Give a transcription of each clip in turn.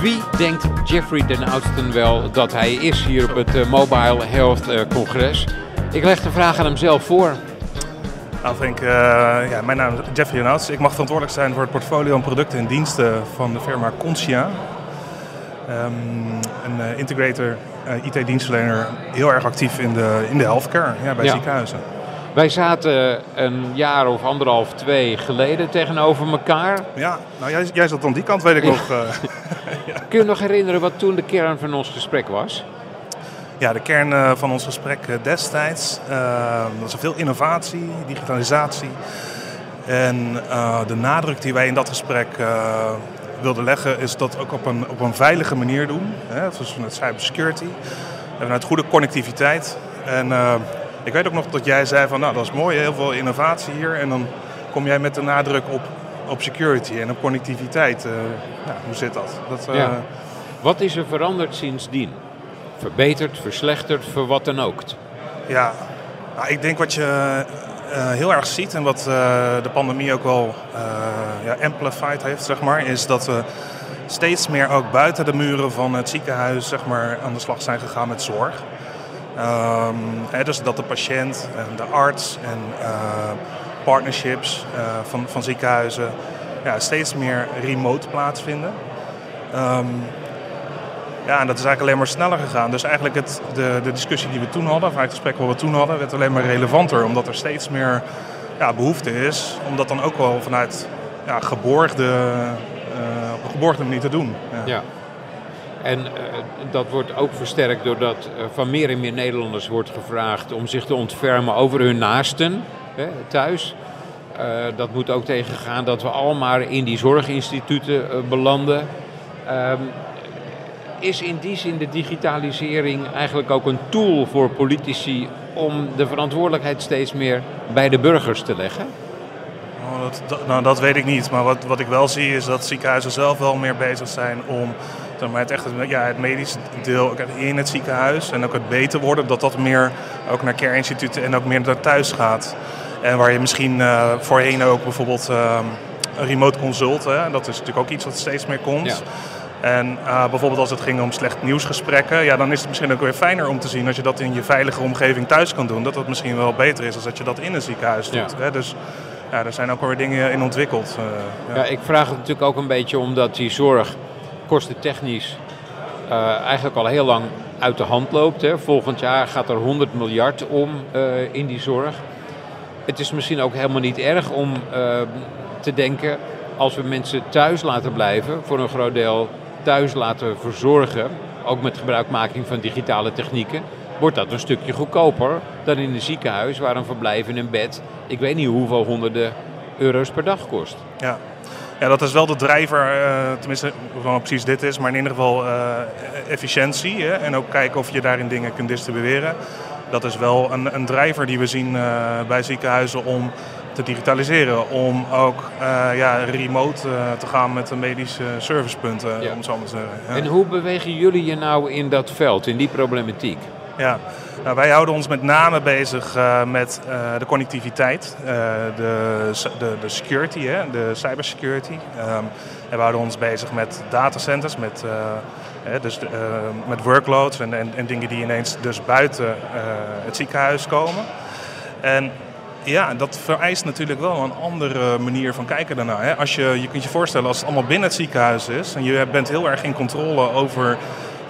Wie denkt Jeffrey Den Oudsten wel dat hij is hier op het uh, Mobile Health uh, Congres? Ik leg de vraag aan hem zelf voor. Nou Frank, uh, ja, mijn naam is Jeffrey Den Oudsten. Ik mag verantwoordelijk zijn voor het portfolio aan producten en diensten van de firma Consia. Um, een integrator, IT-dienstverlener, heel erg actief in de, in de healthcare ja, bij ja. ziekenhuizen. Wij zaten een jaar of anderhalf, twee geleden tegenover elkaar. Ja, nou jij, jij zat aan die kant, weet ik nog. Uh, ja. Kun je nog herinneren wat toen de kern van ons gesprek was? Ja, de kern uh, van ons gesprek uh, destijds was er veel innovatie, digitalisatie. En de nadruk die wij in dat gesprek wilden leggen is dat ook op een, op een veilige manier doen. Hè, dus vanuit cybersecurity, en vanuit goede connectiviteit. En ik weet ook nog dat jij zei van nou dat is mooi, heel veel innovatie hier. En dan kom jij met de nadruk op, op security en op connectiviteit. Uh, ja, hoe zit dat? dat uh... ja. Wat is er veranderd sindsdien? Verbeterd, verslechterd, voor wat dan ook? Ja, nou, ik denk wat je uh, heel erg ziet en wat de pandemie ook wel ja, amplified heeft, zeg maar, is dat we steeds meer ook buiten de muren van het ziekenhuis zeg maar, aan de slag zijn gegaan met zorg. Um, dus dat de patiënt en de arts en uh, partnerships uh, van, van ziekenhuizen ja, steeds meer remote plaatsvinden. Um, ja, en dat is eigenlijk alleen maar sneller gegaan. Dus eigenlijk het, de, de discussie die we toen hadden, of het gesprek wat we toen hadden, werd alleen maar relevanter. Omdat er steeds meer ja, behoefte is om dat dan ook wel vanuit ja, geborgde, uh, op geborgde manier te doen. ja. ja. En uh, dat wordt ook versterkt doordat uh, van meer en meer Nederlanders wordt gevraagd om zich te ontfermen over hun naasten hè, thuis. Uh, dat moet ook tegengaan dat we allemaal in die zorginstituten belanden. Um, is in die zin de digitalisering eigenlijk ook een tool voor politici om de verantwoordelijkheid steeds meer bij de burgers te leggen? Dat, dat, nou, dat weet ik niet. Maar wat, wat ik wel zie is dat ziekenhuizen zelf wel meer bezig zijn om maar het, echt, ja, het medische deel in het ziekenhuis en ook het beter worden, dat dat meer ook naar care-instituten en ook meer naar thuis gaat. En waar je misschien uh, voorheen ook bijvoorbeeld uh, een remote consult, hè, dat is natuurlijk ook iets wat steeds meer komt. Ja. En uh, bijvoorbeeld als het ging om slecht nieuwsgesprekken, ja, dan is het misschien ook weer fijner om te zien als je dat in je veilige omgeving thuis kan doen. Dat dat misschien wel beter is dan dat je dat in een ziekenhuis doet. Ja. Hè. Dus ja, er zijn ook weer dingen in ontwikkeld. ja. ja, ik vraag het natuurlijk ook een beetje omdat die zorg kostentechnisch uh, eigenlijk al heel lang uit de hand loopt. Hè. Volgend jaar gaat er 100 miljard om uh, in die zorg. Het is misschien ook helemaal niet erg om uh, te denken, als we mensen thuis laten blijven, voor een groot deel thuis laten verzorgen, ook met gebruikmaking van digitale technieken, wordt dat een stukje goedkoper dan in een ziekenhuis waar een verblijf in een bed, ik weet niet hoeveel honderden euro's per dag kost. Ja, ja, dat is wel de drijver, uh, tenminste, of precies dit is, maar in ieder geval uh, efficiëntie. Hè? En ook kijken of je daarin dingen kunt distribueren. Dat is wel een, een drijver die we zien uh, bij ziekenhuizen om te digitaliseren. Om ook ja, remote te gaan met de medische servicepunten, ja. om zo maar te zeggen. Ja. En hoe bewegen jullie je nou in dat veld, in die problematiek? Ja, nou, wij houden ons met name bezig uh, met uh, de connectiviteit, uh, de, de, de, security, hè, de cybersecurity. Um, en we houden ons bezig met datacenters, met, dus, met workloads en, en, en, dingen die ineens dus buiten het ziekenhuis komen. En ja, dat vereist natuurlijk wel een andere manier van kijken daarna. Hè. Als je, je kunt je voorstellen als het allemaal binnen het ziekenhuis is en je bent heel erg in controle over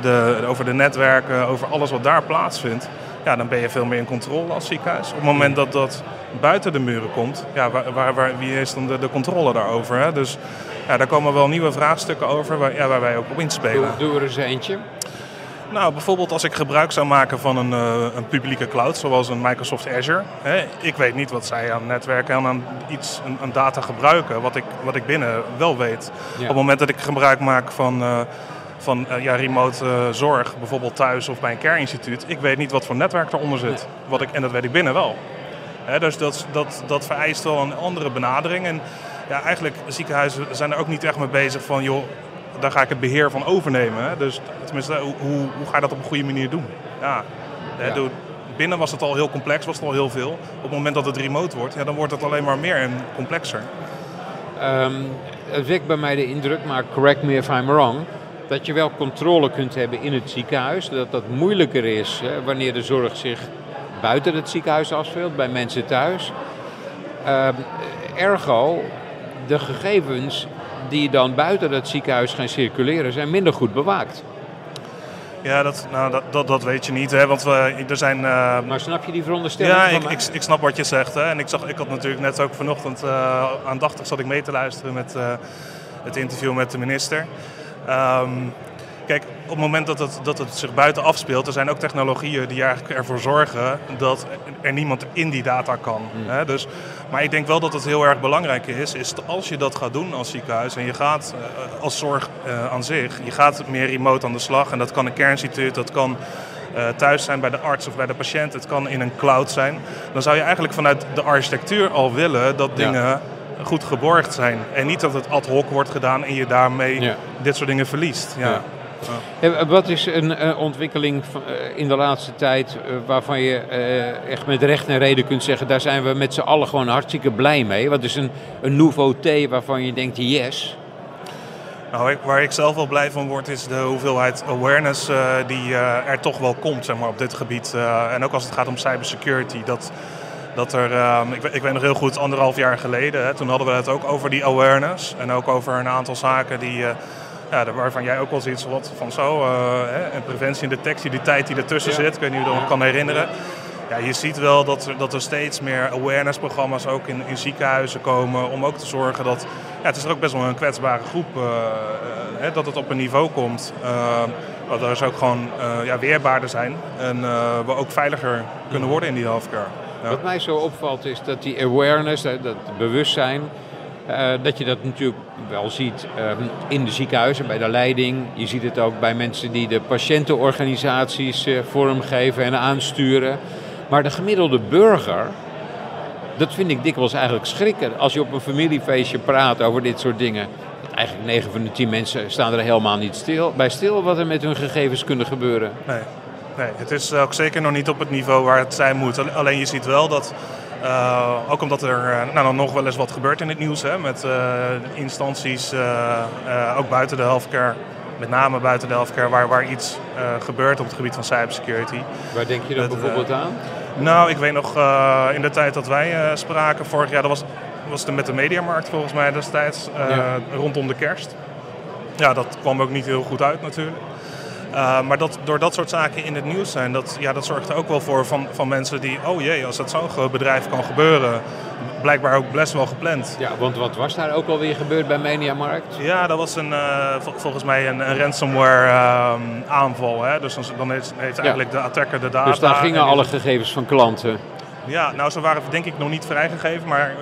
de, over de netwerken, over alles wat daar plaatsvindt, ja, dan ben je veel meer in controle als ziekenhuis. Op het moment dat dat buiten de muren komt, ja, waar, waar, waar wie heeft dan de, de controle daarover? Hè? Dus ja, daar komen wel nieuwe vraagstukken over waar, ja, waar wij ook op inspelen. Doe, doe er eens eentje. Nou, bijvoorbeeld als ik gebruik zou maken van een, uh, een publieke cloud, zoals een Microsoft Azure. Hè, ik weet niet wat zij aan netwerken en aan iets, een, een data gebruiken, wat ik, wat ik binnen wel weet. Ja. Op het moment dat ik gebruik maak van... Uh, van uh, ja, remote uh, zorg, bijvoorbeeld thuis of bij een care-instituut. Ik weet niet wat voor netwerk eronder zit. Wat ik, en dat weet ik binnen wel. Dus dat, dat, dat vereist wel een andere benadering. En ja, eigenlijk ziekenhuizen zijn er ook niet echt mee bezig van... joh, daar ga ik het beheer van overnemen. Hè. Dus tenminste, hoe, hoe ga je dat op een goede manier doen? Ja, ja. Door, binnen was het al heel complex, was het al heel veel. Op het moment dat het remote wordt, ja, dan wordt het alleen maar meer en complexer. ehm, het wekt bij mij de indruk, maar correct me if I'm wrong, dat je wel controle kunt hebben in het ziekenhuis. Dat dat moeilijker is hè, wanneer de zorg zich buiten het ziekenhuis afspeelt, bij mensen thuis. Ehm, ergo, de gegevens die dan buiten het ziekenhuis gaan circuleren, zijn minder goed bewaakt. Ja, dat, nou, dat, dat, dat weet je niet, hè, want we, er zijn... Uh, maar snap je die veronderstelling Ja, van ik, ik, ik snap wat je zegt. Hè, en ik, zag, ik had natuurlijk net ook vanochtend uh, aandachtig zat ik mee te luisteren met uh, het interview met de minister. Um, Kijk, op het moment dat het, dat het zich buiten afspeelt, er zijn ook technologieën die eigenlijk ervoor zorgen dat er niemand in die data kan. Mm. Hè? Dus, maar ik denk wel dat het heel erg belangrijk is, is als je dat gaat doen als ziekenhuis en je gaat uh, als zorg uh, aan zich, je gaat meer remote aan de slag en dat kan een kerninstituut, dat kan uh, thuis zijn bij de arts of bij de patiënt, het kan in een cloud zijn. Dan zou je eigenlijk vanuit de architectuur al willen dat dingen goed geborgd zijn. En niet dat het ad hoc wordt gedaan en je daarmee ja. dit soort dingen verliest. Ja. ja. ja. Wat is een uh, ontwikkeling uh, in de laatste tijd uh, waarvan je echt met recht en reden kunt zeggen, daar zijn we met z'n allen gewoon hartstikke blij mee? Wat is een, een nouveauté waarvan je denkt, yes? Nou, waar ik zelf wel blij van word, is de hoeveelheid awareness die er toch wel komt zeg maar, op dit gebied. en ook als het gaat om cybersecurity. Dat, dat er, um, ik, ik, weet nog heel goed, anderhalf jaar geleden, hè, toen hadden we het ook over die awareness. En ook over een aantal zaken die, uh, ja, waarvan jij ook wel zoiets wat van zo, uh, hè, en preventie en detectie, die tijd die ertussen zit, ik weet niet of je dat nog kan herinneren. Ja, je ziet wel dat er, dat er steeds meer awareness-programma's ook in, in ziekenhuizen komen om ook te zorgen dat, ja, het is er ook best wel een kwetsbare groep, uh, hè, dat het op een niveau komt. dat er ook gewoon ja, weerbaarder zijn en we ook veiliger kunnen worden in die healthcare. Ja. Wat mij zo opvalt is dat die awareness, dat bewustzijn, uh, dat je dat natuurlijk wel ziet uh, in de ziekenhuizen, bij de leiding. Je ziet het ook bij mensen die de patiëntenorganisaties uh, vormgeven en aansturen. Maar de gemiddelde burger, dat vind ik dikwijls eigenlijk schrikken. Als je op een familiefeestje praat over dit soort dingen. Eigenlijk 9 van de 10 mensen staan er helemaal niet stil, bij stil wat er met hun gegevens kunnen gebeuren. Nee. Nee, het is ook zeker nog niet op het niveau waar het zijn moet. Alleen je ziet wel dat, uh, ook omdat er uh, nou, dan nog wel eens wat gebeurt in het nieuws, hè, met uh, instanties, ook buiten de healthcare, met name buiten de healthcare, waar, waar iets gebeurt op het gebied van cybersecurity. Waar denk je dan dat, bijvoorbeeld aan? Nou, ik weet nog in de tijd dat wij spraken, vorig jaar, dat was, was het met de mediamarkt volgens mij destijds, ja. rondom de kerst. Ja, dat kwam ook niet heel goed uit natuurlijk. Uh, maar dat, door dat soort zaken in het nieuws zijn, dat, ja, dat zorgt er ook wel voor van, van mensen die, oh jee, als dat zo'n groot bedrijf kan gebeuren, blijkbaar ook best wel gepland. Ja, want wat was daar ook alweer gebeurd bij Mediamarkt? Ja, dat was een, uh, vol, volgens mij een, een ransomware uh, aanval. Hè? Dus dan heeft, heeft eigenlijk ja. de attacker de data. Dus daar gingen alle gegevens van klanten. Ja, nou, ze waren denk ik nog niet vrijgegeven, maar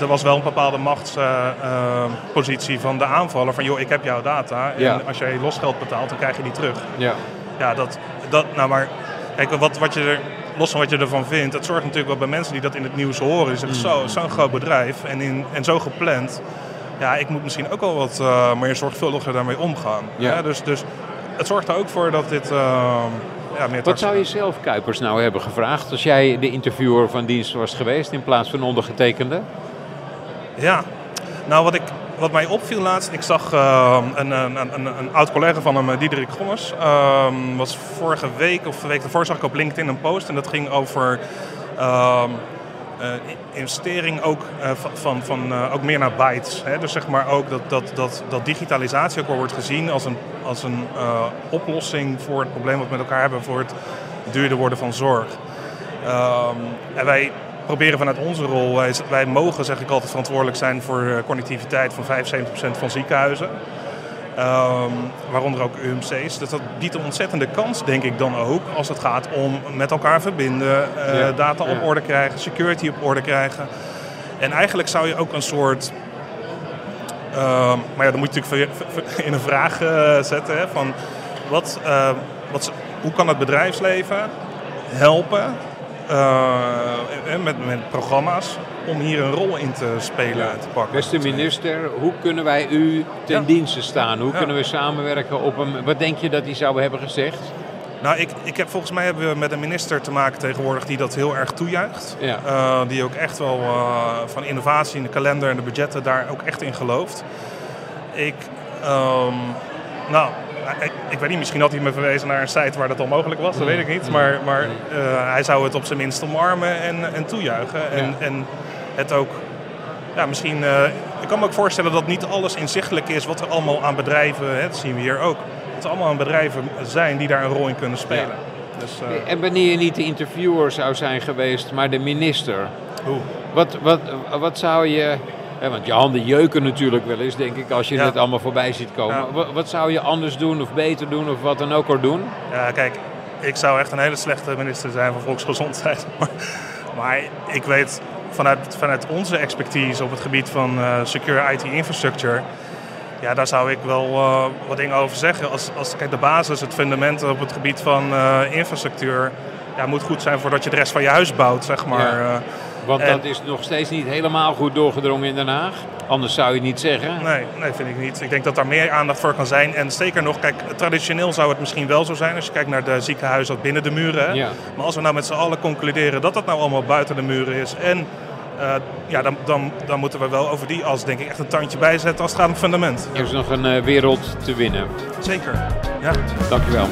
er was wel een bepaalde machtspositie uh, van de aanvaller. Van joh, ik heb jouw data en ja. als jij losgeld betaalt, dan krijg je die terug. Ja, ja dat, dat, nou maar, kijk, wat, wat je er, los van wat je ervan vindt, het zorgt natuurlijk wel bij mensen die dat in het nieuws horen. Is het mm. zo, zo'n groot bedrijf en, in, en zo gepland. Ja, ik moet misschien ook wel wat uh, meer zorgvuldiger daarmee omgaan. Ja. Ja, dus, dus het zorgt er ook voor dat dit. Uh, Wat zou je zelf, Kuipers, nou hebben gevraagd als jij de interviewer van dienst was geweest in plaats van ondergetekende? Ja, nou wat, ik, wat mij opviel laatst, ik zag uh, een, een, een, een, oud collega van hem, Diederik Gommers, uh, was vorige week of de week daarvoor zag ik op LinkedIn een post en dat ging over uh, investering ook, uh, van, van, uh, ook meer naar bytes. Hè? Dus zeg maar ook dat, dat, dat, dat digitalisatie ook wel wordt gezien als een, als een oplossing voor het probleem wat we met elkaar hebben voor het duurder worden van zorg. Um, en wij proberen vanuit onze rol, wij, wij mogen zeg ik altijd verantwoordelijk zijn voor connectiviteit van 75% van ziekenhuizen. Um, waaronder ook UMC's. Dus dat biedt een ontzettende kans, denk ik dan ook, als het gaat om met elkaar verbinden, uh, ja, data op orde krijgen, security op orde krijgen. En eigenlijk zou je ook een soort. Uh, maar ja, dan moet je natuurlijk in een vraag uh, zetten: hè, van wat, uh, wat, hoe kan het bedrijfsleven helpen met, met programma's om hier een rol in te spelen, te pakken. Beste minister, hoe kunnen wij u ten ja. dienste staan? Hoe ja. kunnen we samenwerken op een... Wat denk je dat hij zou hebben gezegd? Nou, ik, ik heb, volgens mij hebben we met een minister te maken tegenwoordig die dat heel erg toejuicht. Ja. Uh, die ook echt wel uh, van innovatie in de kalender en de budgetten daar ook echt in gelooft. Ik, um, nou, ik, ik, weet niet, misschien had hij me verwezen naar een site waar dat al mogelijk was, dat weet ik niet. Maar, maar uh, hij zou het op zijn minst omarmen en, en toejuichen. En, ja. en het ook, ja, misschien, ik kan me ook voorstellen dat niet alles inzichtelijk is wat er allemaal aan bedrijven, hè, dat zien we hier ook het allemaal bedrijven zijn die daar een rol in kunnen spelen. Ja. Dus, uh... En wanneer je niet de interviewer zou zijn geweest, maar de minister. Hoe? Wat, wat, wat zou je... want je handen jeuken natuurlijk wel eens, denk ik, als je het allemaal voorbij ziet komen. Wat, wat, zou je anders doen of beter doen of wat dan ook al doen? Ja, kijk, ik zou echt een hele slechte minister zijn van volksgezondheid. Maar, maar ik weet vanuit, vanuit onze expertise op het gebied van uh, secure IT infrastructure ja, daar zou ik wel uh, wat dingen over zeggen. Als, als kijk, de basis, het fundament op het gebied van uh, infrastructuur, ja, moet goed zijn voordat je de rest van je huis bouwt, zeg maar. Ja, want en, dat is nog steeds niet helemaal goed doorgedrongen in Den Haag. Anders zou je het niet zeggen. Nee, nee, vind ik niet. Ik denk dat daar meer aandacht voor kan zijn. En zeker nog, kijk, traditioneel zou het misschien wel zo zijn als je kijkt naar de ziekenhuizen binnen de muren. Ja. Maar als we nou met z'n allen concluderen dat dat nou allemaal buiten de muren is en uh, ja, dan, dan, dan moeten we wel over die as denk ik echt een tandje bijzetten als het gaat om fundament. Er is nog een uh, wereld te winnen. Zeker, ja. Dankjewel.